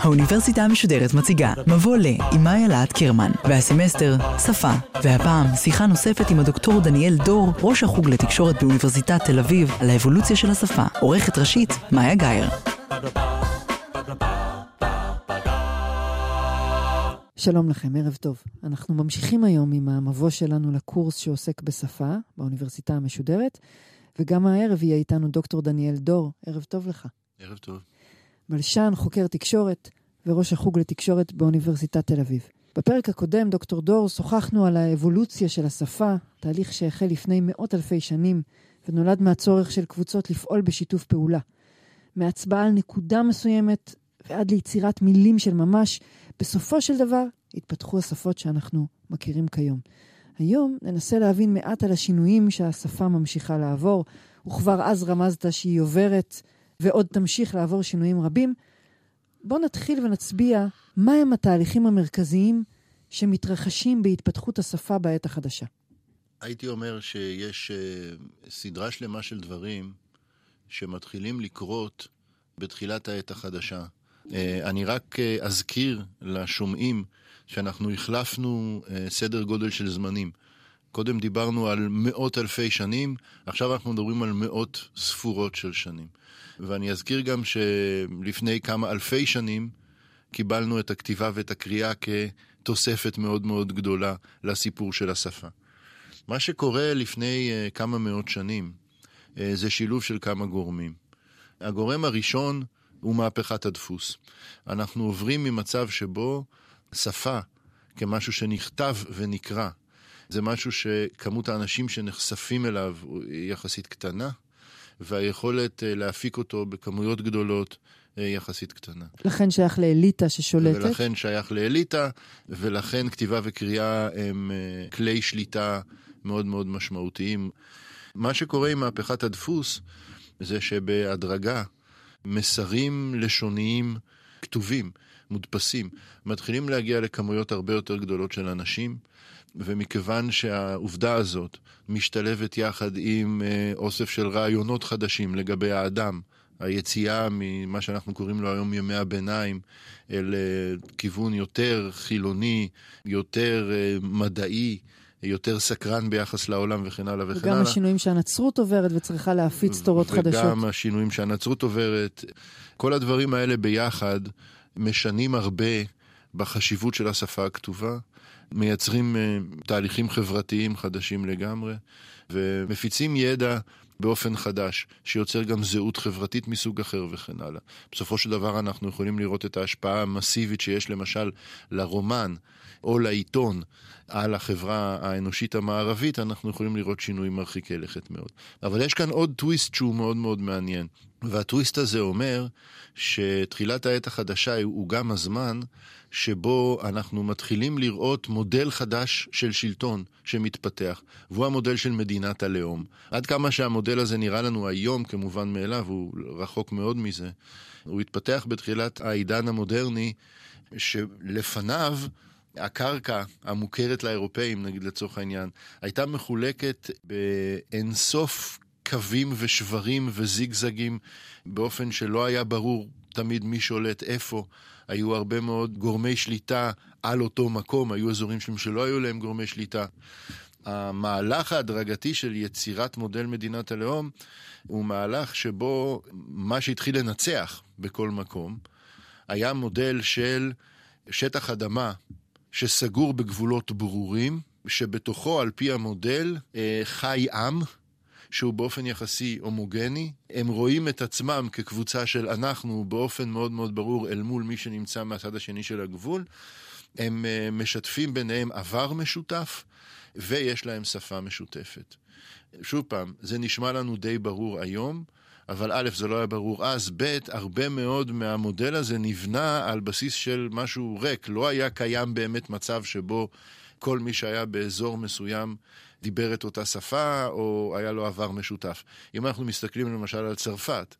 האוניברסיטה המשודרת מציגה מבוא ל עם מאיה להט קירמן והסמסטר שפה והפעם שיחה נוספת עם הדוקטור דניאל דור ראש החוג לתקשורת באוניברסיטת תל אביב על האבולוציה של השפה עורכת ראשית מאיה גאייר שלום לכם, ערב טוב. אנחנו ממשיכים היום עם המבוא שלנו לקורס שעוסק בשפה באוניברסיטה המשודרת, וגם הערב יהיה איתנו דוקטור דניאל דור. ערב טוב לך. ערב טוב. מלשן, חוקר תקשורת וראש החוג לתקשורת באוניברסיטת תל אביב. בפרק הקודם, דוקטור דור, שוחחנו על האבולוציה של השפה, תהליך שהחל לפני מאות אלפי שנים, ונולד מהצורך של קבוצות לפעול בשיתוף פעולה. מהצבעה על נקודה מסוימת ועד ליצירת מילים של ממש, בסופו של דבר התפתחו השפות שאנחנו מכירים כיום. היום ננסה להבין מעט על השינויים שהשפה ממשיכה לעבור, וכבר אז רמזת שהיא עוברת ועוד תמשיך לעבור שינויים רבים. בואו נתחיל ונצביע מהם התהליכים המרכזיים שמתרחשים בהתפתחות השפה בעת החדשה. הייתי אומר שיש uh, סדרה שלמה של דברים שמתחילים לקרות בתחילת העת החדשה. Uh, אני רק uh, אזכיר לשומעים שאנחנו החלפנו סדר גודל של זמנים. קודם דיברנו על מאות אלפי שנים, עכשיו אנחנו מדברים על מאות ספורות של שנים. ואני אזכיר גם שלפני כמה אלפי שנים קיבלנו את הכתיבה ואת הקריאה כתוספת מאוד מאוד גדולה לסיפור של השפה. מה שקורה לפני uh, כמה מאות שנים uh, זה שילוב של כמה גורמים. הגורם הראשון הוא מהפכת הדפוס. אנחנו עוברים ממצב שבו שפה כמשהו שנכתב ונקרא, זה משהו שכמות האנשים שנחשפים אליו היא יחסית קטנה, והיכולת אה, להפיק אותו בכמויות גדולות אה, יחסית קטנה. לכן שייך לאליטה ששולטת? ולכן שייך לאליטה, ולכן כתיבה וקריאה הם אה, כלי שליטה מאוד מאוד משמעותיים. מה שקורה עם מהפכת הדפוס זה שבהדרגה מסרים לשוניים כתובים, מודפסים, מתחילים להגיע לכמויות הרבה יותר גדולות של אנשים. ומכיוון שהעובדה הזאת משתלבת יחד עם אה, אוסף של רעיונות חדשים לגבי האדם, היציאה ממה שאנחנו קוראים לו היום ימי הביניים אל אה, כיוון יותר חילוני, יותר אה, מדעי, יותר סקרן ביחס לעולם וכן הלאה וכן וגם הלאה. וגם השינויים שהנצרות עוברת וצריכה להפיץ תורות וגם חדשות. וגם השינויים שהנצרות עוברת. כל הדברים האלה ביחד משנים הרבה בחשיבות של השפה הכתובה. מייצרים uh, תהליכים חברתיים חדשים לגמרי, ומפיצים ידע באופן חדש, שיוצר גם זהות חברתית מסוג אחר וכן הלאה. בסופו של דבר אנחנו יכולים לראות את ההשפעה המסיבית שיש למשל לרומן או לעיתון על החברה האנושית המערבית, אנחנו יכולים לראות שינויים מרחיקי לכת מאוד. אבל יש כאן עוד טוויסט שהוא מאוד מאוד מעניין, והטוויסט הזה אומר שתחילת העת החדשה הוא גם הזמן שבו אנחנו מתחילים לראות מודל חדש של שלטון שמתפתח, והוא המודל של מדינת הלאום. עד כמה שהמודל הזה נראה לנו היום כמובן מאליו, הוא רחוק מאוד מזה. הוא התפתח בתחילת העידן המודרני, שלפניו הקרקע המוכרת לאירופאים, נגיד לצורך העניין, הייתה מחולקת באינסוף קווים ושברים וזיגזגים באופן שלא היה ברור תמיד מי שולט איפה. היו הרבה מאוד גורמי שליטה על אותו מקום, היו אזורים שלמים שלא היו להם גורמי שליטה. המהלך ההדרגתי של יצירת מודל מדינת הלאום הוא מהלך שבו מה שהתחיל לנצח בכל מקום היה מודל של שטח אדמה שסגור בגבולות ברורים, שבתוכו על פי המודל אה, חי עם שהוא באופן יחסי הומוגני. הם רואים את עצמם כקבוצה של אנחנו באופן מאוד מאוד ברור אל מול מי שנמצא מהצד השני של הגבול. הם uh, משתפים ביניהם עבר משותף, ויש להם שפה משותפת. שוב פעם, זה נשמע לנו די ברור היום, אבל א', זה לא היה ברור אז, ב', הרבה מאוד מהמודל הזה נבנה על בסיס של משהו ריק. לא היה קיים באמת מצב שבו כל מי שהיה באזור מסוים דיבר את אותה שפה, או היה לו עבר משותף. אם אנחנו מסתכלים למשל על צרפת,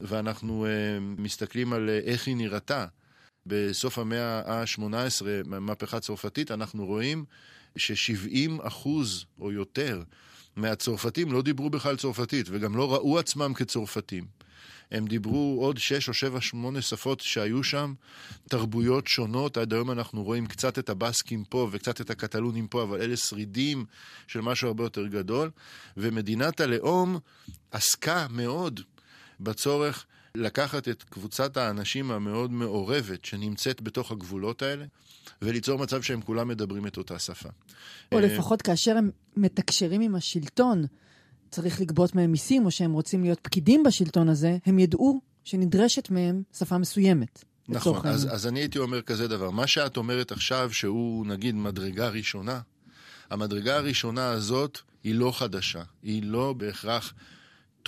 ואנחנו uh, מסתכלים על uh, איך היא נראתה בסוף המאה ה-18, מהפכה צרפתית, אנחנו רואים ש-70 אחוז או יותר מהצרפתים לא דיברו בכלל צרפתית, וגם לא ראו עצמם כצרפתים. הם דיברו עוד שש או שבע, שמונה שפות שהיו שם, תרבויות שונות. עד היום אנחנו רואים קצת את הבסקים פה וקצת את הקטלונים פה, אבל אלה שרידים של משהו הרבה יותר גדול. ומדינת הלאום עסקה מאוד בצורך לקחת את קבוצת האנשים המאוד מעורבת שנמצאת בתוך הגבולות האלה, וליצור מצב שהם כולם מדברים את אותה שפה. או אה, לפחות כאשר הם מתקשרים עם השלטון, צריך לגבות מהם מיסים, או שהם רוצים להיות פקידים בשלטון הזה, הם ידעו שנדרשת מהם שפה מסוימת. נכון, אז. אז אני הייתי אומר כזה דבר. מה שאת אומרת עכשיו, שהוא נגיד מדרגה ראשונה, המדרגה הראשונה הזאת היא לא חדשה, היא לא בהכרח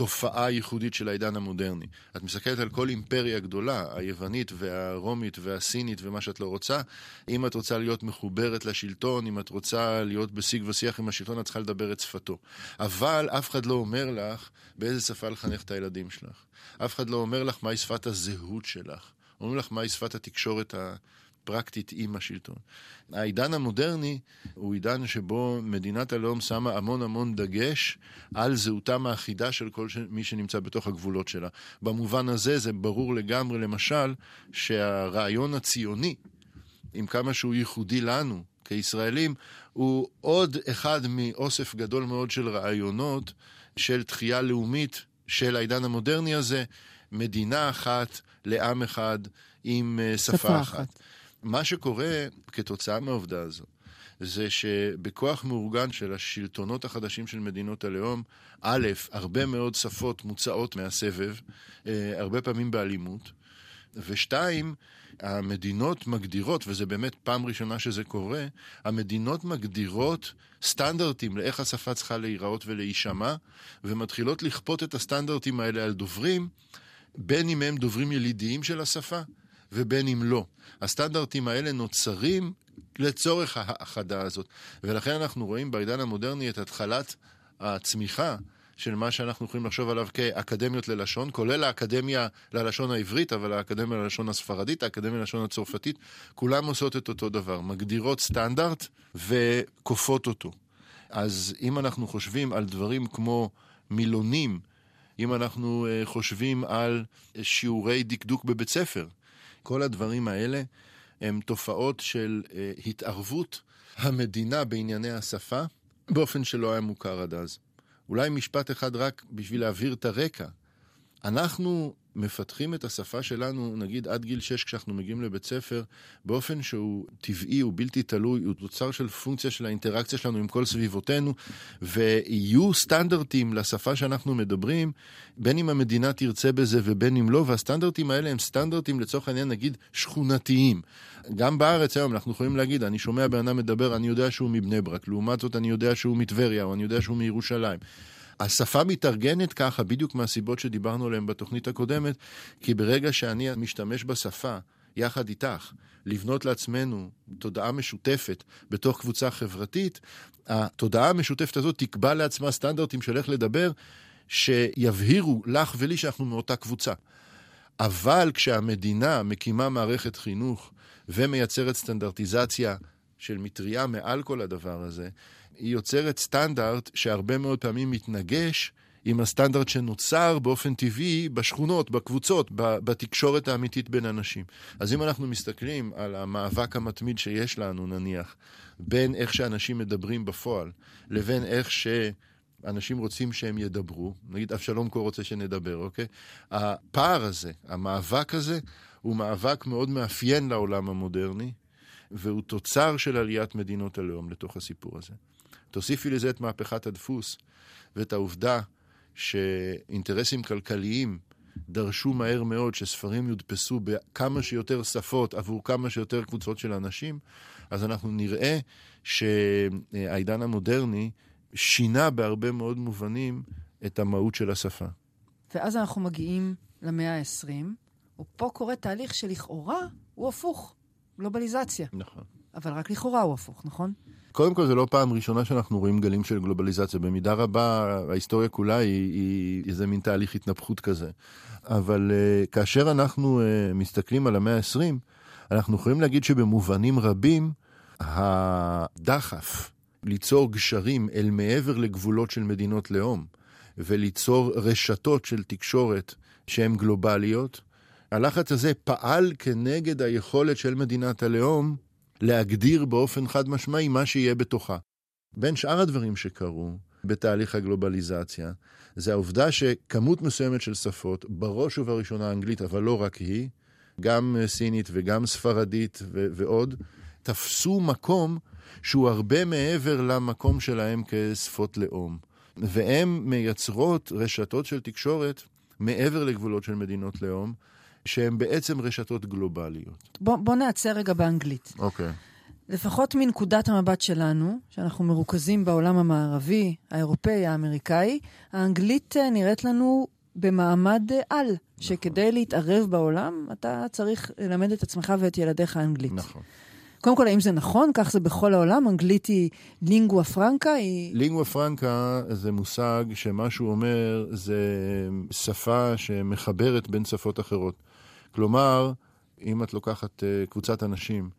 תופעה ייחודית של העידן המודרני. את מסתכלת על כל אימפריה גדולה, היוונית והרומית והסינית ומה שאת לא רוצה, אם את רוצה להיות מחוברת לשלטון, אם את רוצה להיות בשיג ושיח עם השלטון, את צריכה לדבר את שפתו. אבל אף אחד לא אומר לך באיזה שפה לחנך את הילדים שלך. אף אחד לא אומר לך מהי שפת הזהות שלך. אומרים לך מהי שפת התקשורת הפרקטית עם השלטון. העידן המודרני הוא עידן שבו מדינת הלאום שמה המון המון דגש על זהותם האחידה של כל ש... מי שנמצא בתוך הגבולות שלה. במובן הזה זה ברור לגמרי, למשל, שהרעיון הציוני, עם כמה שהוא ייחודי לנו כישראלים, הוא עוד אחד מאוסף גדול מאוד של רעיונות של תחייה לאומית של העידן המודרני הזה, מדינה אחת לעם אחד עם אה, שפה, שפה אחת. אחת. מה שקורה כתוצאה מהעובדה הזו, זה שבכוח מאורגן של השלטונות החדשים של מדינות הלאום, א', הרבה מאוד שפות מוצאות מהסבב, אה, הרבה פעמים באלימות, ושתיים, המדינות מגדירות, וזה באמת פעם ראשונה שזה קורה, המדינות מגדירות סטנדרטים לאיך השפה צריכה להיראות ולהישמע, ומתחילות לכפות את הסטנדרטים האלה על דוברים, בין אם הם דוברים ילידיים של השפה, ובין אם לא. הסטנדרטים האלה נוצרים לצורך ההאחדה הזאת. ולכן אנחנו רואים בעידן המודרני את התחלת הצמיחה של מה שאנחנו יכולים לחשוב עליו כאקדמיות ללשון, כולל האקדמיה ללשון העברית, אבל האקדמיה ללשון הספרדית, האקדמיה ללשון הצרפתית, כולם עושות את אותו דבר, מגדירות סטנדרט וכופות אותו. אז אם אנחנו חושבים על דברים כמו מילונים, אם אנחנו אה, חושבים על שיעורי דקדוק בבית ספר, כל הדברים האלה הם תופעות של אה, התערבות המדינה בענייני השפה באופן שלא היה מוכר עד אז. אולי משפט אחד רק בשביל להבהיר את הרקע. אנחנו מפתחים את השפה שלנו, נגיד עד גיל 6 כשאנחנו מגיעים לבית ספר, באופן שהוא טבעי, הוא בלתי תלוי, הוא תוצר של פונקציה של האינטראקציה שלנו עם כל סביבותינו, ויהיו סטנדרטים לשפה שאנחנו מדברים, בין אם המדינה תרצה בזה ובין אם לא, והסטנדרטים האלה הם סטנדרטים לצורך העניין נגיד שכונתיים. גם בארץ היום אנחנו יכולים להגיד, אני שומע בן אדם מדבר, אני יודע שהוא מבני ברק, לעומת זאת אני יודע שהוא מטבריה, או אני יודע שהוא מירושלים. השפה מתארגנת ככה בדיוק מהסיבות שדיברנו עליהן בתוכנית הקודמת, כי ברגע שאני משתמש בשפה יחד איתך, לבנות לעצמנו תודעה משותפת בתוך קבוצה חברתית, התודעה המשותפת הזאת תקבע לעצמה סטנדרטים של איך לדבר, שיבהירו לך ולי שאנחנו מאותה קבוצה. אבל כשהמדינה מקימה מערכת חינוך ומייצרת סטנדרטיזציה של מטריה מעל כל הדבר הזה, היא יוצרת סטנדרט שהרבה מאוד פעמים מתנגש עם הסטנדרט שנוצר באופן טבעי בשכונות, בקבוצות, בתקשורת האמיתית בין אנשים. אז אם אנחנו מסתכלים על המאבק המתמיד שיש לנו, נניח, בין איך שאנשים מדברים בפועל, לבין איך שאנשים רוצים שהם ידברו, נגיד אבשלום קור רוצה שנדבר, אוקיי? הפער הזה, המאבק הזה, הוא מאבק מאוד מאפיין לעולם המודרני, והוא תוצר של עליית מדינות הלאום לתוך הסיפור הזה. תוסיפי לזה את מהפכת הדפוס ואת העובדה שאינטרסים כלכליים דרשו מהר מאוד שספרים יודפסו בכמה שיותר שפות עבור כמה שיותר קבוצות של אנשים, אז אנחנו נראה שהעידן המודרני שינה בהרבה מאוד מובנים את המהות של השפה. ואז אנחנו מגיעים למאה ה-20, ופה קורה תהליך שלכאורה הוא הפוך, גלובליזציה. נכון. אבל רק לכאורה הוא הפוך, נכון? קודם כל, זו לא פעם ראשונה שאנחנו רואים גלים של גלובליזציה. במידה רבה, ההיסטוריה כולה היא, היא איזה מין תהליך התנפחות כזה. אבל uh, כאשר אנחנו uh, מסתכלים על המאה ה-20, אנחנו יכולים להגיד שבמובנים רבים, הדחף ליצור גשרים אל מעבר לגבולות של מדינות לאום, וליצור רשתות של תקשורת שהן גלובליות, הלחץ הזה פעל כנגד היכולת של מדינת הלאום להגדיר באופן חד משמעי מה שיהיה בתוכה. בין שאר הדברים שקרו בתהליך הגלובליזציה, זה העובדה שכמות מסוימת של שפות, בראש ובראשונה אנגלית, אבל לא רק היא, גם סינית וגם ספרדית ו- ועוד, תפסו מקום שהוא הרבה מעבר למקום שלהם כשפות לאום. והן מייצרות רשתות של תקשורת מעבר לגבולות של מדינות לאום, שהן בעצם רשתות גלובליות. בוא, בוא נעצר רגע באנגלית. אוקיי. Okay. לפחות מנקודת המבט שלנו, שאנחנו מרוכזים בעולם המערבי, האירופאי, האמריקאי, האנגלית אה, נראית לנו במעמד אה, על, נכון. שכדי להתערב בעולם, אתה צריך ללמד את עצמך ואת ילדיך אנגלית. נכון. קודם כל, האם זה נכון? כך זה בכל העולם? אנגלית היא לינגואה פרנקה? היא... לינגואה פרנקה זה מושג שמה שהוא אומר זה שפה שמחברת בין שפות אחרות. כלומר, אם את לוקחת uh, קבוצת אנשים,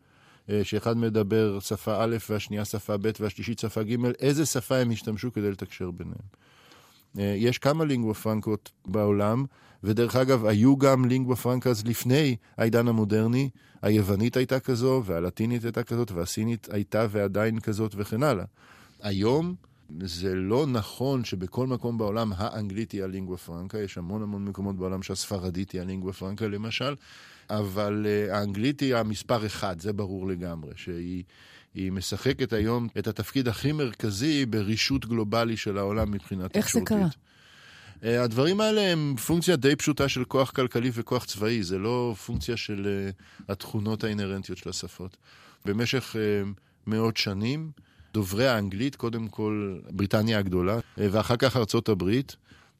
uh, שאחד מדבר שפה א' והשנייה שפה ב' והשלישית שפה ג', איזה שפה הם ישתמשו כדי לתקשר ביניהם. Uh, יש כמה לינגואה פרנקות בעולם, ודרך אגב, היו גם לינגואה פרנקס לפני העידן המודרני. היוונית הייתה כזו, והלטינית הייתה כזאת, והסינית הייתה ועדיין כזאת וכן הלאה. היום זה לא נכון שבכל מקום בעולם האנגלית היא הלינגואה פרנקה, יש המון המון מקומות בעולם שהספרדית היא הלינגואה פרנקה למשל, אבל uh, האנגלית היא המספר אחד, זה ברור לגמרי, שהיא משחקת היום את התפקיד הכי מרכזי ברישות גלובלי של העולם מבחינה תקשורתית. איך זה קרה? Uh, הדברים האלה הם פונקציה די פשוטה של כוח כלכלי וכוח צבאי, זה לא פונקציה של uh, התכונות האינהרנטיות של השפות. במשך מאות שנים, דוברי האנגלית, קודם כל בריטניה הגדולה, ואחר כך ארצות הברית,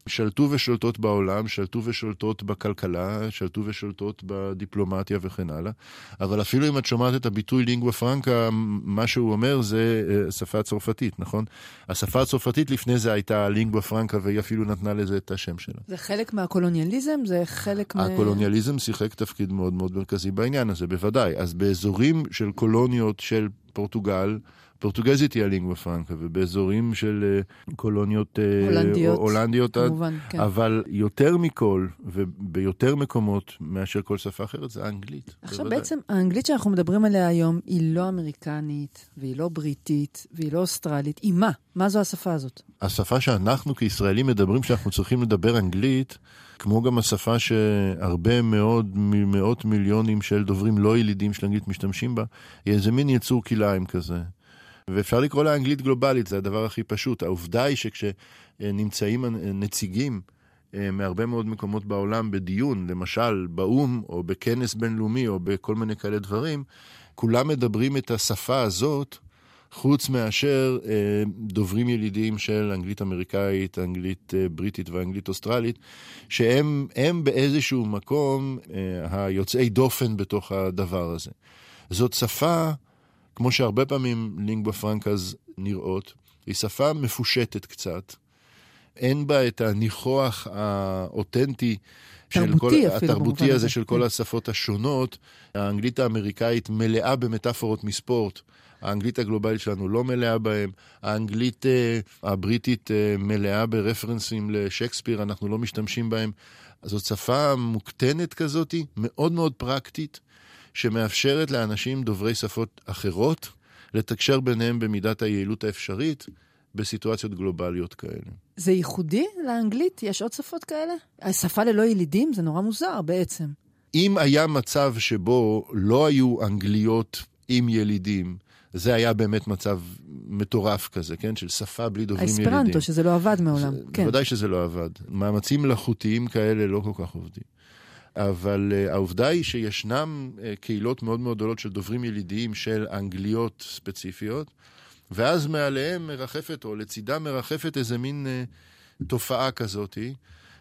שלטו ושולטות בעולם, שלטו ושולטות בכלכלה, שלטו ושולטות בדיפלומטיה וכן הלאה. אבל אפילו אם את שומעת את הביטוי לינגווה פרנקה, מה שהוא אומר זה אה, שפה צרפתית, נכון? השפה הצרפתית לפני זה הייתה לינגווה פרנקה, והיא אפילו נתנה לזה את השם שלה. זה חלק מהקולוניאליזם? זה חלק מה... הקולוניאליזם שיחק תפקיד מאוד מאוד מרכזי בעניין הזה, בוודאי. אז באזורים של קולוניות של פורטוגל, פורטוגזית היא הלינגווה פרנקה, ובאזורים של אה, קולוניות אה, הולנדיות, הולנדיות כמובן, כן. אבל יותר מכל, וביותר מקומות מאשר כל שפה אחרת, זה האנגלית. עכשיו בוודאי. בעצם האנגלית שאנחנו מדברים עליה היום היא לא אמריקנית, והיא לא בריטית, והיא לא אוסטרלית. היא מה? מה זו השפה הזאת? השפה שאנחנו כישראלים מדברים, שאנחנו צריכים לדבר אנגלית, כמו גם השפה שהרבה מאוד, מאות מיליונים של דוברים לא ילידים של אנגלית משתמשים בה, היא איזה מין יצור כלאיים כזה. ואפשר לקרוא לה אנגלית גלובלית, זה הדבר הכי פשוט. העובדה היא שכשנמצאים נציגים אה, מהרבה מאוד מקומות בעולם בדיון, למשל באו"ם, או בכנס בינלאומי, או בכל מיני כאלה דברים, כולם מדברים את השפה הזאת, חוץ מאשר אה, דוברים ילידים של אנגלית אמריקאית, אנגלית אה, בריטית ואנגלית אוסטרלית, שהם באיזשהו מקום היוצאי דופן בתוך הדבר הזה. זאת שפה כמו שהרבה פעמים לינגווה פרנקאז נראות, היא שפה מפושטת קצת. אין בה את הניחוח האותנטי של כל, התרבותי הזה של כל כן. השפות השונות. האנגלית האמריקאית מלאה במטאפורות מספורט. האנגלית הגלובלית שלנו לא מלאה בהם, האנגלית uh, הבריטית uh, מלאה ברפרנסים לשייקספיר, אנחנו לא משתמשים בהם. זאת שפה מוקטנת כזאת, מאוד מאוד פרקטית, שמאפשרת לאנשים דוברי שפות אחרות לתקשר ביניהם במידת היעילות האפשרית בסיטואציות גלובליות כאלה. זה ייחודי לאנגלית? יש עוד שפות כאלה? השפה ללא ילידים? זה נורא מוזר בעצם. אם היה מצב שבו לא היו אנגליות עם ילידים, זה היה באמת מצב מטורף כזה, כן? של שפה בלי דוברים ילידים. האספרנטו, שזה לא עבד מעולם. כן. בוודאי שזה לא עבד. מאמצים מלאכותיים כאלה לא כל כך עובדים. אבל uh, העובדה היא שישנם uh, קהילות מאוד מאוד גדולות של דוברים ילידיים של אנגליות ספציפיות, ואז מעליהם מרחפת, או לצידם מרחפת איזה מין uh, תופעה כזאתי,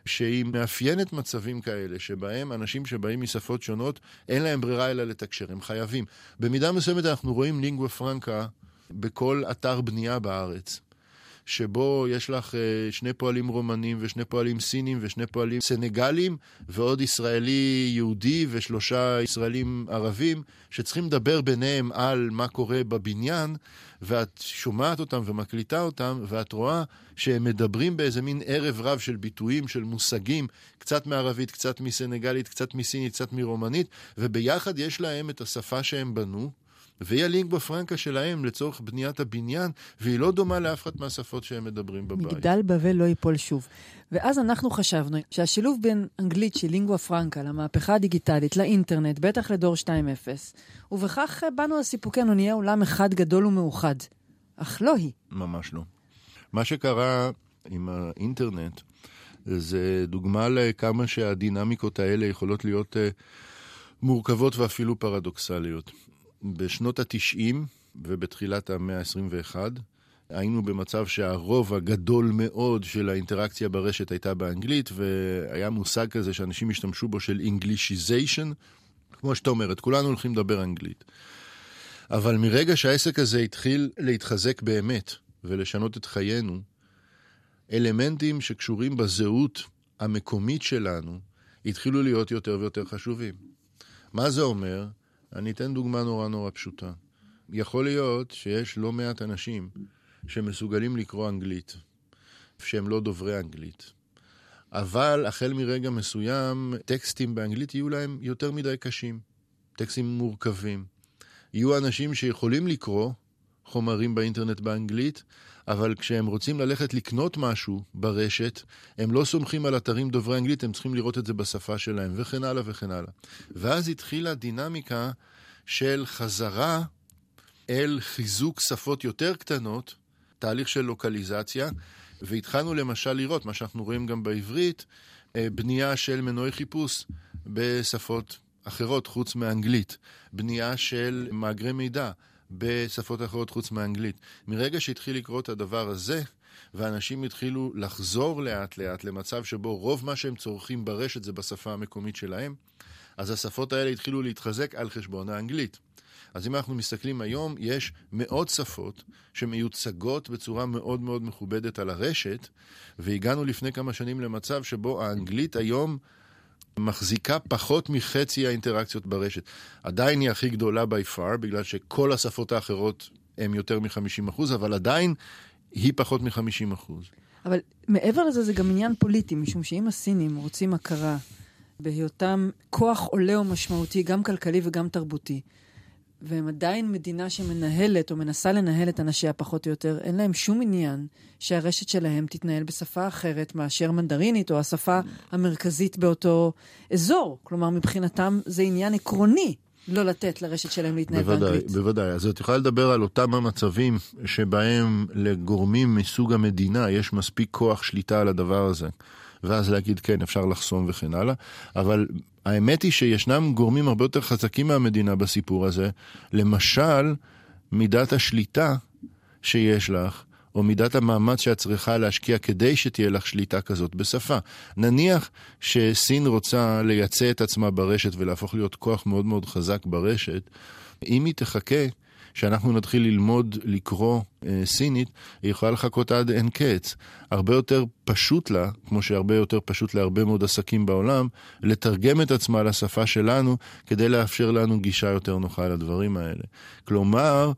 שהיא מאפיינת מצבים כאלה, שבהם אנשים שבאים משפות שונות, אין להם ברירה אלא לתקשר, הם חייבים. במידה מסוימת אנחנו רואים לינגווה פרנקה בכל אתר בנייה בארץ. שבו יש לך אה, שני פועלים רומנים ושני פועלים סינים ושני פועלים סנגלים ועוד ישראלי יהודי ושלושה ישראלים ערבים שצריכים לדבר ביניהם על מה קורה בבניין ואת שומעת אותם ומקליטה אותם ואת רואה שהם מדברים באיזה מין ערב רב של ביטויים, של מושגים, קצת מערבית, קצת מסנגלית, קצת מסינית, קצת מרומנית וביחד יש להם את השפה שהם בנו והיא הלינגווה פרנקה שלהם לצורך בניית הבניין, והיא לא דומה לאף אחת מהשפות שהם מדברים בבית. מגדל בבל לא ייפול שוב. ואז אנחנו חשבנו שהשילוב בין אנגלית שהיא לינגווה פרנקה למהפכה הדיגיטלית, לאינטרנט, בטח לדור 2.0, ובכך באנו על סיפוקנו, נהיה עולם אחד גדול ומאוחד. אך לא היא. ממש לא. מה שקרה עם האינטרנט, זה דוגמה לכמה שהדינמיקות האלה יכולות להיות uh, מורכבות ואפילו פרדוקסליות. בשנות ה-90 ובתחילת המאה ה-21 היינו במצב שהרוב הגדול מאוד של האינטראקציה ברשת הייתה באנגלית, והיה מושג כזה שאנשים השתמשו בו של Englishization, כמו שאת אומרת, כולנו הולכים לדבר אנגלית. אבל מרגע שהעסק הזה התחיל להתחזק באמת ולשנות את חיינו, אלמנטים שקשורים בזהות המקומית שלנו התחילו להיות יותר ויותר חשובים. מה זה אומר? אני אתן דוגמה נורא נורא פשוטה. יכול להיות שיש לא מעט אנשים שמסוגלים לקרוא אנגלית, שהם לא דוברי אנגלית. אבל החל מרגע מסוים, טקסטים באנגלית יהיו להם יותר מדי קשים. טקסטים מורכבים. יהיו אנשים שיכולים לקרוא חומרים באינטרנט באנגלית, אבל כשהם רוצים ללכת לקנות משהו ברשת, הם לא סומכים על אתרים דוברי אנגלית, הם צריכים לראות את זה בשפה שלהם, וכן הלאה וכן הלאה. ואז התחילה דינמיקה של חזרה אל חיזוק שפות יותר קטנות, תהליך של לוקליזציה, והתחלנו למשל לראות, מה שאנחנו רואים גם בעברית, אה, בנייה של מנועי חיפוש בשפות אחרות חוץ מאנגלית, בנייה של מאגרי מידע. בשפות אחרות חוץ מאנגלית. מרגע שהתחיל לקרות הדבר הזה, ואנשים התחילו לחזור לאט לאט למצב שבו רוב מה שהם צורכים ברשת זה בשפה המקומית שלהם, אז השפות האלה התחילו להתחזק על חשבון האנגלית. אז אם אנחנו מסתכלים היום, יש מאות שפות שמיוצגות בצורה מאוד מאוד מכובדת על הרשת, והגענו לפני כמה שנים למצב שבו האנגלית היום מחזיקה פחות מחצי האינטראקציות ברשת. עדיין היא הכי גדולה by far, בגלל שכל השפות האחרות הן יותר מ-50%, אבל עדיין היא פחות מ-50%. אבל מעבר לזה זה גם עניין פוליטי, משום שאם הסינים רוצים הכרה בהיותם כוח עולה ומשמעותי, גם כלכלי וגם תרבותי, והם עדיין מדינה שמנהלת או מנסה לנהל את אנשיה פחות או יותר, אין להם שום עניין שהרשת שלהם תתנהל בשפה אחרת מאשר מנדרינית או השפה המרכזית באותו אזור. כלומר, מבחינתם זה עניין עקרוני לא לתת לרשת שלהם להתנהל בוודאי, באנגלית. בוודאי. אז את יכולה לדבר על אותם המצבים שבהם לגורמים מסוג המדינה יש מספיק כוח שליטה על הדבר הזה. ואז להגיד כן, אפשר לחסום וכן הלאה. אבל האמת היא שישנם גורמים הרבה יותר חזקים מהמדינה בסיפור הזה. למשל, מידת השליטה שיש לך, או מידת המאמץ שאת צריכה להשקיע כדי שתהיה לך שליטה כזאת בשפה. נניח שסין רוצה לייצא את עצמה ברשת ולהפוך להיות כוח מאוד מאוד חזק ברשת, אם היא תחכה שאנחנו נתחיל ללמוד לקרוא אה, סינית, היא יכולה לחכות עד אין קץ. הרבה יותר פשוט לה, כמו שהרבה יותר פשוט להרבה מאוד עסקים בעולם, לתרגם את עצמה לשפה שלנו, כדי לאפשר לנו גישה יותר נוחה לדברים האלה. כלומר,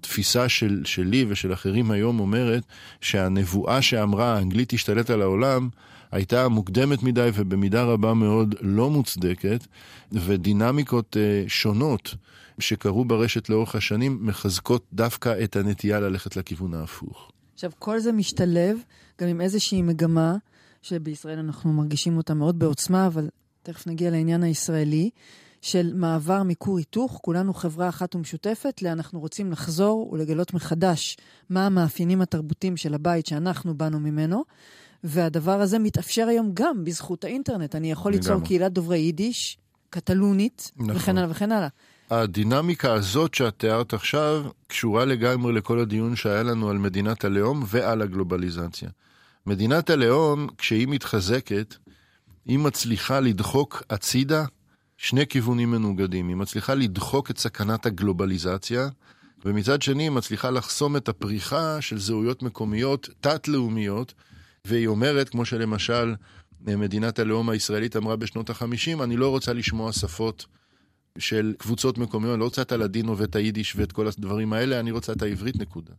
תפיסה של, שלי ושל אחרים היום אומרת שהנבואה שאמרה האנגלית תשתלט על העולם הייתה מוקדמת מדי ובמידה רבה מאוד לא מוצדקת ודינמיקות אה, שונות שקרו ברשת לאורך השנים מחזקות דווקא את הנטייה ללכת לכיוון ההפוך. עכשיו, כל זה משתלב גם עם איזושהי מגמה, שבישראל אנחנו מרגישים אותה מאוד בעוצמה, אבל תכף נגיע לעניין הישראלי, של מעבר מכור היתוך, כולנו חברה אחת ומשותפת, לאנחנו רוצים לחזור ולגלות מחדש מה המאפיינים התרבותיים של הבית שאנחנו באנו ממנו. והדבר הזה מתאפשר היום גם בזכות האינטרנט. אני יכול ליצור קהילת דוברי יידיש, קטלונית, נכון. וכן הלאה וכן הלאה. הדינמיקה הזאת שאת תיארת עכשיו קשורה לגמרי לכל הדיון שהיה לנו על מדינת הלאום ועל הגלובליזציה. מדינת הלאום, כשהיא מתחזקת, היא מצליחה לדחוק הצידה שני כיוונים מנוגדים. היא מצליחה לדחוק את סכנת הגלובליזציה, ומצד שני היא מצליחה לחסום את הפריחה של זהויות מקומיות תת-לאומיות, והיא אומרת, כמו שלמשל מדינת הלאום הישראלית אמרה בשנות ה-50, אני לא רוצה לשמוע שפות של קבוצות מקומיות, אני לא רוצה את הלדינו ואת היידיש ואת כל הדברים האלה, אני רוצה את העברית, נקודה.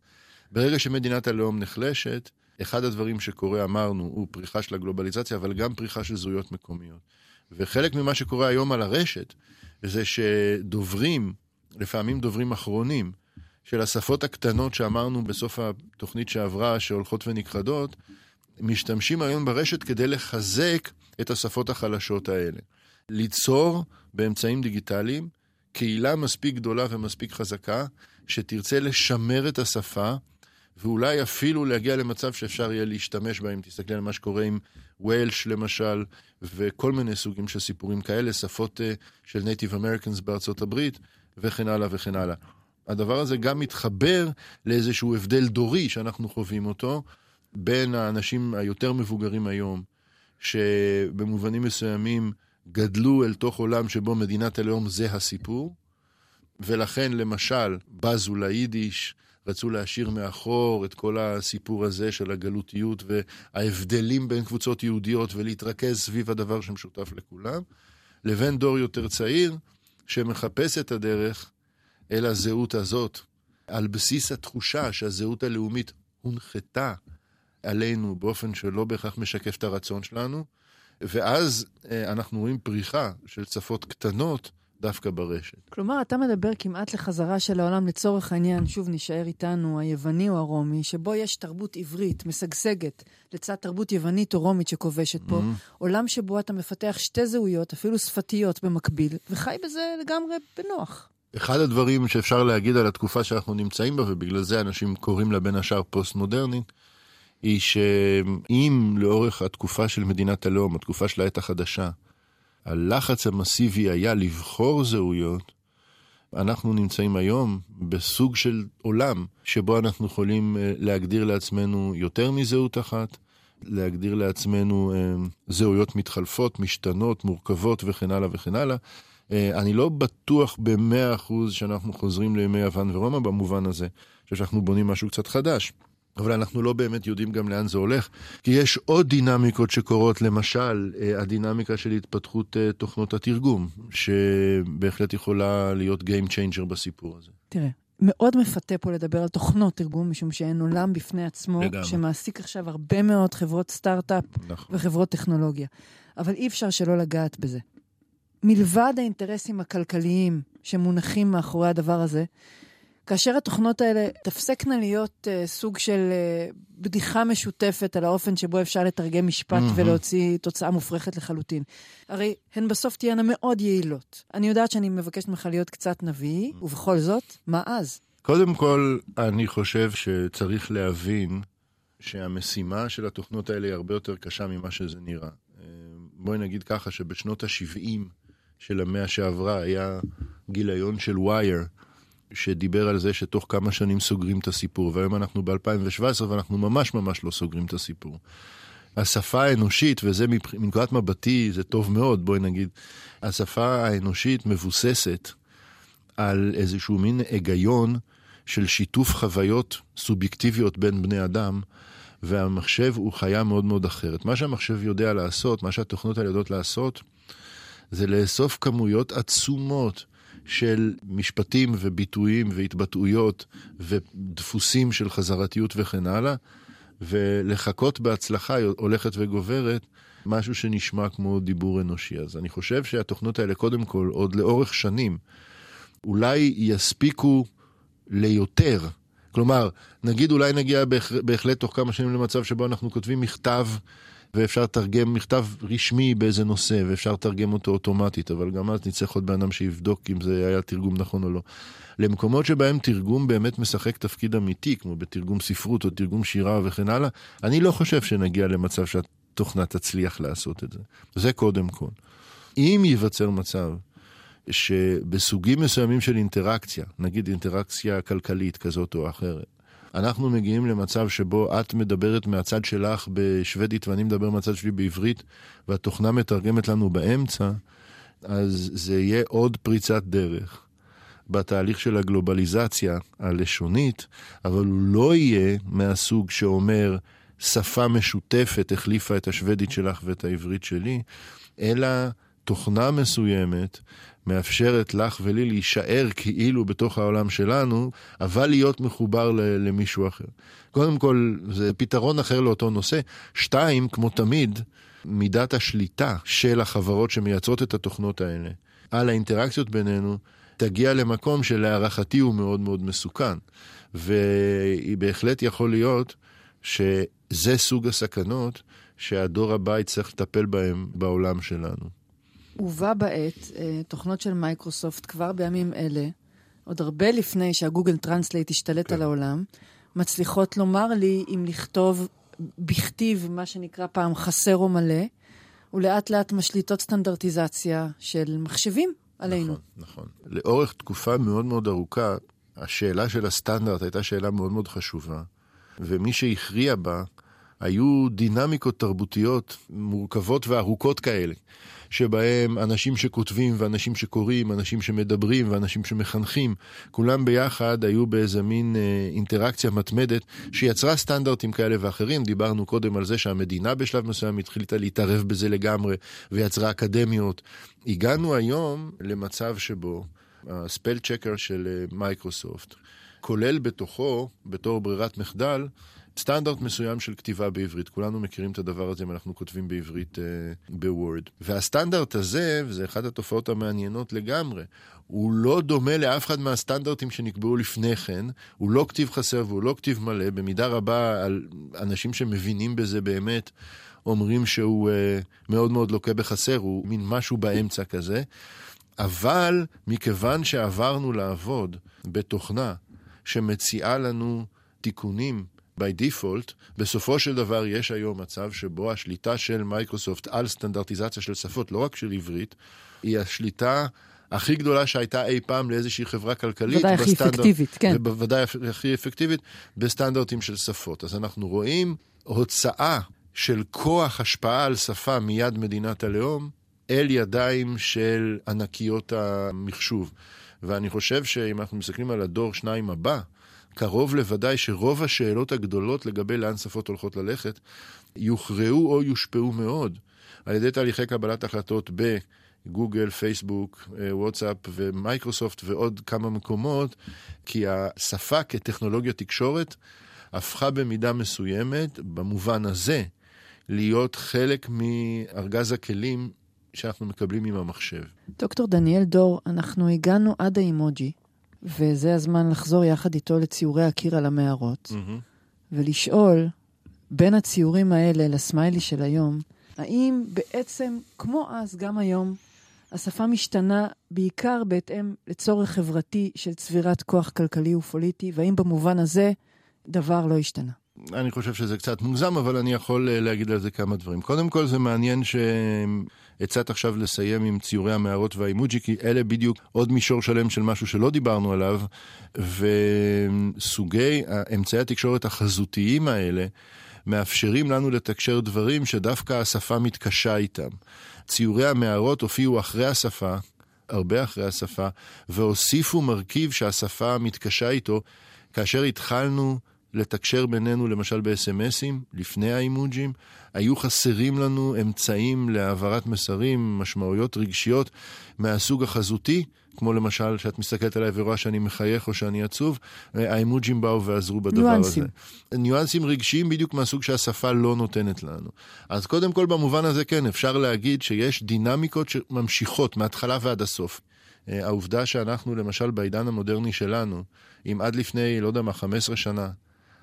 ברגע שמדינת הלאום נחלשת, אחד הדברים שקורה, אמרנו, הוא פריחה של הגלובליזציה, אבל גם פריחה של זהויות מקומיות. וחלק ממה שקורה היום על הרשת, זה שדוברים, לפעמים דוברים אחרונים, של השפות הקטנות שאמרנו בסוף התוכנית שעברה, שהולכות ונכחדות, משתמשים היום ברשת כדי לחזק את השפות החלשות האלה. ליצור באמצעים דיגיטליים קהילה מספיק גדולה ומספיק חזקה, שתרצה לשמר את השפה, ואולי אפילו להגיע למצב שאפשר יהיה להשתמש בה, אם תסתכלי על מה שקורה עם Welsh למשל, וכל מיני סוגים של סיפורים כאלה, שפות אה, של Native Americans בארצות הברית, וכן הלאה וכן הלאה. הדבר הזה גם מתחבר לאיזשהו הבדל דורי שאנחנו חווים אותו, בין האנשים היותר מבוגרים היום, שבמובנים מסוימים גדלו אל תוך עולם שבו מדינת הלאום זה הסיפור, ולכן למשל בזו ליידיש, רצו להשאיר מאחור את כל הסיפור הזה של הגלותיות וההבדלים בין קבוצות יהודיות ולהתרכז סביב הדבר שמשותף לכולם, לבין דור יותר צעיר שמחפש את הדרך אל הזהות הזאת, על בסיס התחושה שהזהות הלאומית הונחתה עלינו באופן שלא בהכרח משקף את הרצון שלנו, ואז אה, אנחנו רואים פריחה של שפות קטנות דווקא ברשת. כלומר, אתה מדבר כמעט לחזרה של העולם לצורך העניין, שוב נשאר איתנו, היווני או הרומי, שבו יש תרבות עברית משגשגת לצד תרבות יוונית או רומית שכובשת פה, mm-hmm. עולם שבו אתה מפתח שתי זהויות, אפילו שפתיות במקביל, וחי בזה לגמרי בנוח. אחד הדברים שאפשר להגיד על התקופה שאנחנו נמצאים בה, ובגלל זה אנשים קוראים לה בין השאר פוסט-מודרנית, היא שאם לאורך התקופה של מדינת הלאום, התקופה של העת החדשה, הלחץ המסיבי היה לבחור זהויות, אנחנו נמצאים היום בסוג של עולם שבו אנחנו יכולים אה, להגדיר לעצמנו יותר מזהות אחת, להגדיר לעצמנו אה, זהויות מתחלפות, משתנות, מורכבות וכן הלאה וכן הלאה. אה, אני לא בטוח במאה אחוז שאנחנו חוזרים לימי יוון ורומא במובן הזה, שאנחנו בונים משהו קצת חדש. אבל אנחנו לא באמת יודעים גם לאן זה הולך, כי יש עוד דינמיקות שקורות, למשל, אה, הדינמיקה של התפתחות אה, תוכנות התרגום, שבהחלט יכולה להיות Game Changer בסיפור הזה. תראה, מאוד מפתה פה לדבר על תוכנות תרגום, משום שאין עולם בפני עצמו, לגמרי. שמעסיק עכשיו הרבה מאוד חברות סטארט-אפ נכון. וחברות טכנולוגיה. אבל אי אפשר שלא לגעת בזה. מלבד האינטרסים הכלכליים שמונחים מאחורי הדבר הזה, כאשר התוכנות האלה תפסקנה להיות uh, סוג של uh, בדיחה משותפת על האופן שבו אפשר לתרגם משפט mm-hmm. ולהוציא תוצאה מופרכת לחלוטין. הרי הן בסוף תהיינה מאוד יעילות. אני יודעת שאני מבקשת ממך להיות קצת נביא. ובכל זאת, מה אז? קודם כל, אני חושב שצריך להבין שהמשימה של התוכנות האלה היא הרבה יותר קשה ממה שזה נראה. אה, בואי נגיד ככה, שבשנות ה-70 של המאה שעברה היה גיליון של ווייר. שדיבר על זה שתוך כמה שנים סוגרים את הסיפור, והיום אנחנו ב-2017 ואנחנו ממש ממש לא סוגרים את הסיפור. השפה האנושית, וזה מנקודת מבטי, זה טוב מאוד, בואי נגיד, השפה האנושית מבוססת על איזשהו מין היגיון של שיתוף חוויות סובייקטיביות בין בני אדם, והמחשב הוא חיה מאוד מאוד אחרת. מה שהמחשב יודע לעשות, מה שהתוכנות האלה יודעות לעשות, זה לאסוף כמויות עצומות של משפטים וביטויים והתבטאויות ודפוסים של חזרתיות וכן הלאה, ולחכות בהצלחה הולכת וגוברת משהו שנשמע כמו דיבור אנושי. אז אני חושב שהתוכנות האלה, קודם כל, עוד לאורך שנים, אולי יספיקו ליותר. כלומר, נגיד אולי נגיע בהחלט תוך כמה שנים למצב שבו אנחנו כותבים מכתב ואפשר לתרגם מכתב רשמי באיזה נושא, ואפשר לתרגם אותו אוטומטית, אבל גם אז נצטרך עוד בן אדם שיבדוק אם זה היה תרגום נכון או לא. למקומות שבהם תרגום באמת משחק תפקיד אמיתי, כמו בתרגום ספרות או תרגום שירה וכן הלאה, אני לא חושב שנגיע למצב שהתוכנה תצליח לעשות את זה. זה קודם כל. אם ייווצר מצב שבסוגים מסוימים של אינטראקציה, נגיד אינטראקציה כלכלית כזאת או אחרת, אנחנו מגיעים למצב שבו את מדברת מהצד שלך בשוודית ואני מדבר מהצד שלי בעברית, והתוכנה מתרגמת לנו באמצע, אז זה יהיה עוד פריצת דרך בתהליך של הגלובליזציה הלשונית, אבל הוא לא יהיה מהסוג שאומר שפה משותפת החליפה את השוודית שלך ואת העברית שלי, אלא תוכנה מסוימת מאפשרת לך ולי להישאר כאילו בתוך העולם שלנו, אבל להיות מחובר למישהו אחר. קודם כל, זה פתרון אחר לאותו נושא. שתיים, כמו תמיד, מידת השליטה של החברות שמייצרות את התוכנות האלה על האינטראקציות בינינו, תגיע למקום שלהערכתי הוא מאוד מאוד מסוכן. והיא בהחלט יכול להיות שזה סוג הסכנות שהדור הבא יצטרך לטפל בהם בעולם שלנו. ובה בעת, אה, תוכנות של מייקרוסופט כבר בימים אלה, עוד הרבה לפני שה Google Translate השתלט כן. על העולם, מצליחות לומר לי אם לכתוב בכתיב, מה שנקרא פעם חסר או מלא, ולאט לאט משליטות סטנדרטיזציה של מחשבים עלינו. נכון, נכון. לאורך תקופה מאוד מאוד ארוכה, השאלה של הסטנדרט הייתה שאלה מאוד מאוד חשובה, ומי שהכריע בה היו דינמיקות תרבותיות מורכבות וארוכות כאלה. שבהם אנשים שכותבים ואנשים שקוראים, אנשים שמדברים ואנשים שמחנכים, כולם ביחד היו באיזה מין אה, אינטראקציה מתמדת שיצרה סטנדרטים כאלה ואחרים. דיברנו קודם על זה שהמדינה בשלב מסוים התחילתה להתערב בזה לגמרי ויצרה אקדמיות. הגענו היום למצב שבו ה spell checker של אה, מייקרוסופט כולל בתוכו, בתור ברירת מחדל, סטנדרט מסוים של כתיבה בעברית. כולנו מכירים את הדבר הזה אם אנחנו כותבים בעברית אה, ב Word. והסטנדרט הזה, וזה אחת התופעות המעניינות לגמרי, הוא לא דומה לאף אחד מהסטנדרטים שנקבעו לפני כן, הוא לא כתיב חסר והוא לא כתיב מלא, במידה רבה על אנשים שמבינים בזה באמת. אומרים שהוא אה, מאוד מאוד לוקה בחסר, הוא מין משהו באמצע כזה. אבל מכיוון שעברנו לעבוד בתוכנה שמציעה לנו תיקונים by default, בסופו של דבר יש היום מצב שבו השליטה של מייקרוסופט על סטנדרטיזציה של שפות, לא רק של עברית, היא השליטה הכי גדולה שהייתה אי פעם לאיזושהי חברה כלכלית. ודאי הכי אפקטיבית, כן. ובוודאי הכי אפקטיבית בסטנדרטים של שפות. אז אנחנו רואים הוצאה של כוח השפעה על שפה מיד מדינת הלאום אל ידיים של ענקיות המחשוב. ואני חושב שאם אנחנו מסתכלים על הדור שניים הבא, קרוב לוודאי שרוב השאלות הגדולות לגבי לאן שפות הולכות ללכת, יוכרעו או יושפעו מאוד על ידי תהליכי קבלת החלטות ב Google, Facebook, אה, WhatsApp ו Microsoft ועוד כמה מקומות, כי השפה כטכנולוגיה תקשורת הפכה במידה מסוימת, במובן הזה, להיות חלק מארגז הכלים שאנחנו מקבלים עם המחשב. דוקטור דניאל דור, אנחנו הגענו עד האימוג'י, וזה הזמן לחזור יחד איתו לציורי הקיר על המערות, mm-hmm. ולשאול, בין הציורים האלה לסמיילי של היום, האם בעצם, כמו אז, גם היום, השפה משתנה בעיקר בהתאם לצורך חברתי של צבירת כוח כלכלי ופוליטי, והאם במובן הזה דבר לא השתנה? אני חושב שזה קצת מוגזם, אבל אני יכול אה, להגיד על זה כמה דברים. קודם כל, זה מעניין שהצעת עכשיו לסיים עם ציורי המערות והאימוג'י, כי אלה בדיוק עוד מישור שלם של משהו שלא דיברנו עליו, וסוגי אמצעי התקשורת החזותיים האלה מאפשרים לנו לתקשר דברים שדווקא השפה מתקשה איתם. ציורי המערות הופיעו אחרי השפה, הרבה אחרי השפה, והוסיפו מרכיב שהשפה מתקשה איתו, כאשר התחלנו לתקשר בינינו למשל ב-SMSים, לפני האימוג'ים, היו חסרים לנו אמצעים להעברת מסרים, משמעויות רגשיות מהסוג החזותי, כמו למשל שאת מסתכלת עליי ורואה שאני מחייך או שאני עצוב, האימוג'ים באו ועזרו בדבר ניואנסים. הזה. ניואנסים רגשיים בדיוק מהסוג שהשפה לא נותנת לנו. אז קודם כל במובן הזה כן, אפשר להגיד שיש דינמיקות שממשיכות מההתחלה ועד הסוף. העובדה שאנחנו למשל בעידן המודרני שלנו, אם עד לפני, לא יודע מה, 15 שנה,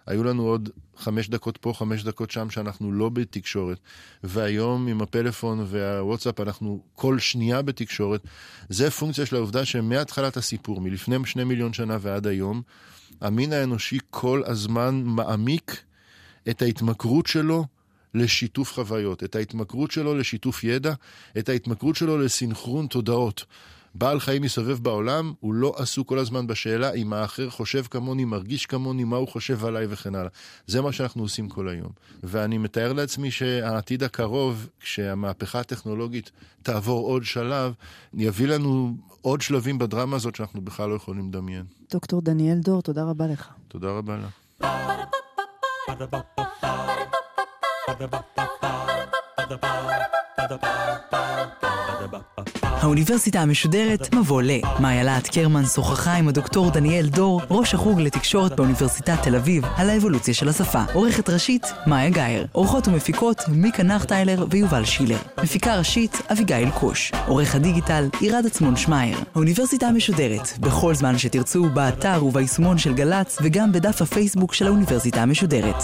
היו לנו עוד חמש דקות פה, חמש דקות שם, שאנחנו לא בתקשורת. והיום עם הפלאפון והוואטסאפ אנחנו כל שנייה בתקשורת. זה פונקציה של העובדה שמהתחלת הסיפור, מלפני שני מיליון שנה ועד היום, המין האנושי כל הזמן מעמיק את ההתמכרות שלו לשיתוף חוויות, את ההתמכרות שלו לשיתוף ידע, את ההתמכרות שלו לסינכרון תודעות. בעל חיים מסתובב בעולם, הוא לא עסוק כל הזמן בשאלה אם האחר חושב כמוני, מרגיש כמוני, מה הוא חושב עליי וכן הלאה. זה מה שאנחנו עושים כל היום. ואני מתאר לעצמי שהעתיד הקרוב, כשהמהפכה הטכנולוגית תעבור עוד שלב, יביא לנו עוד שלבים בדרמה הזאת שאנחנו בכלל לא יכולים לדמיין. דוקטור דניאל דור, תודה רבה לך. תודה רבה לך. האוניברסיטה המשודרת מבוא ל. מאיה להט קרמן שוחחה עם הדוקטור דניאל דור, ראש החוג לתקשורת באוניברסיטת תל אביב, על האבולוציה של השפה. עורכת ראשית, מאיה גאייר. עורכות ומפיקות, מיקה נחטיילר ויובל שילר. מפיקה ראשית, אביגיל קוש. עורך הדיגיטל, עירד עצמון שמייר. האוניברסיטה המשודרת, בכל זמן שתרצו, באתר וביישומון של גל"צ, וגם בדף הפייסבוק של האוניברסיטה המשודרת.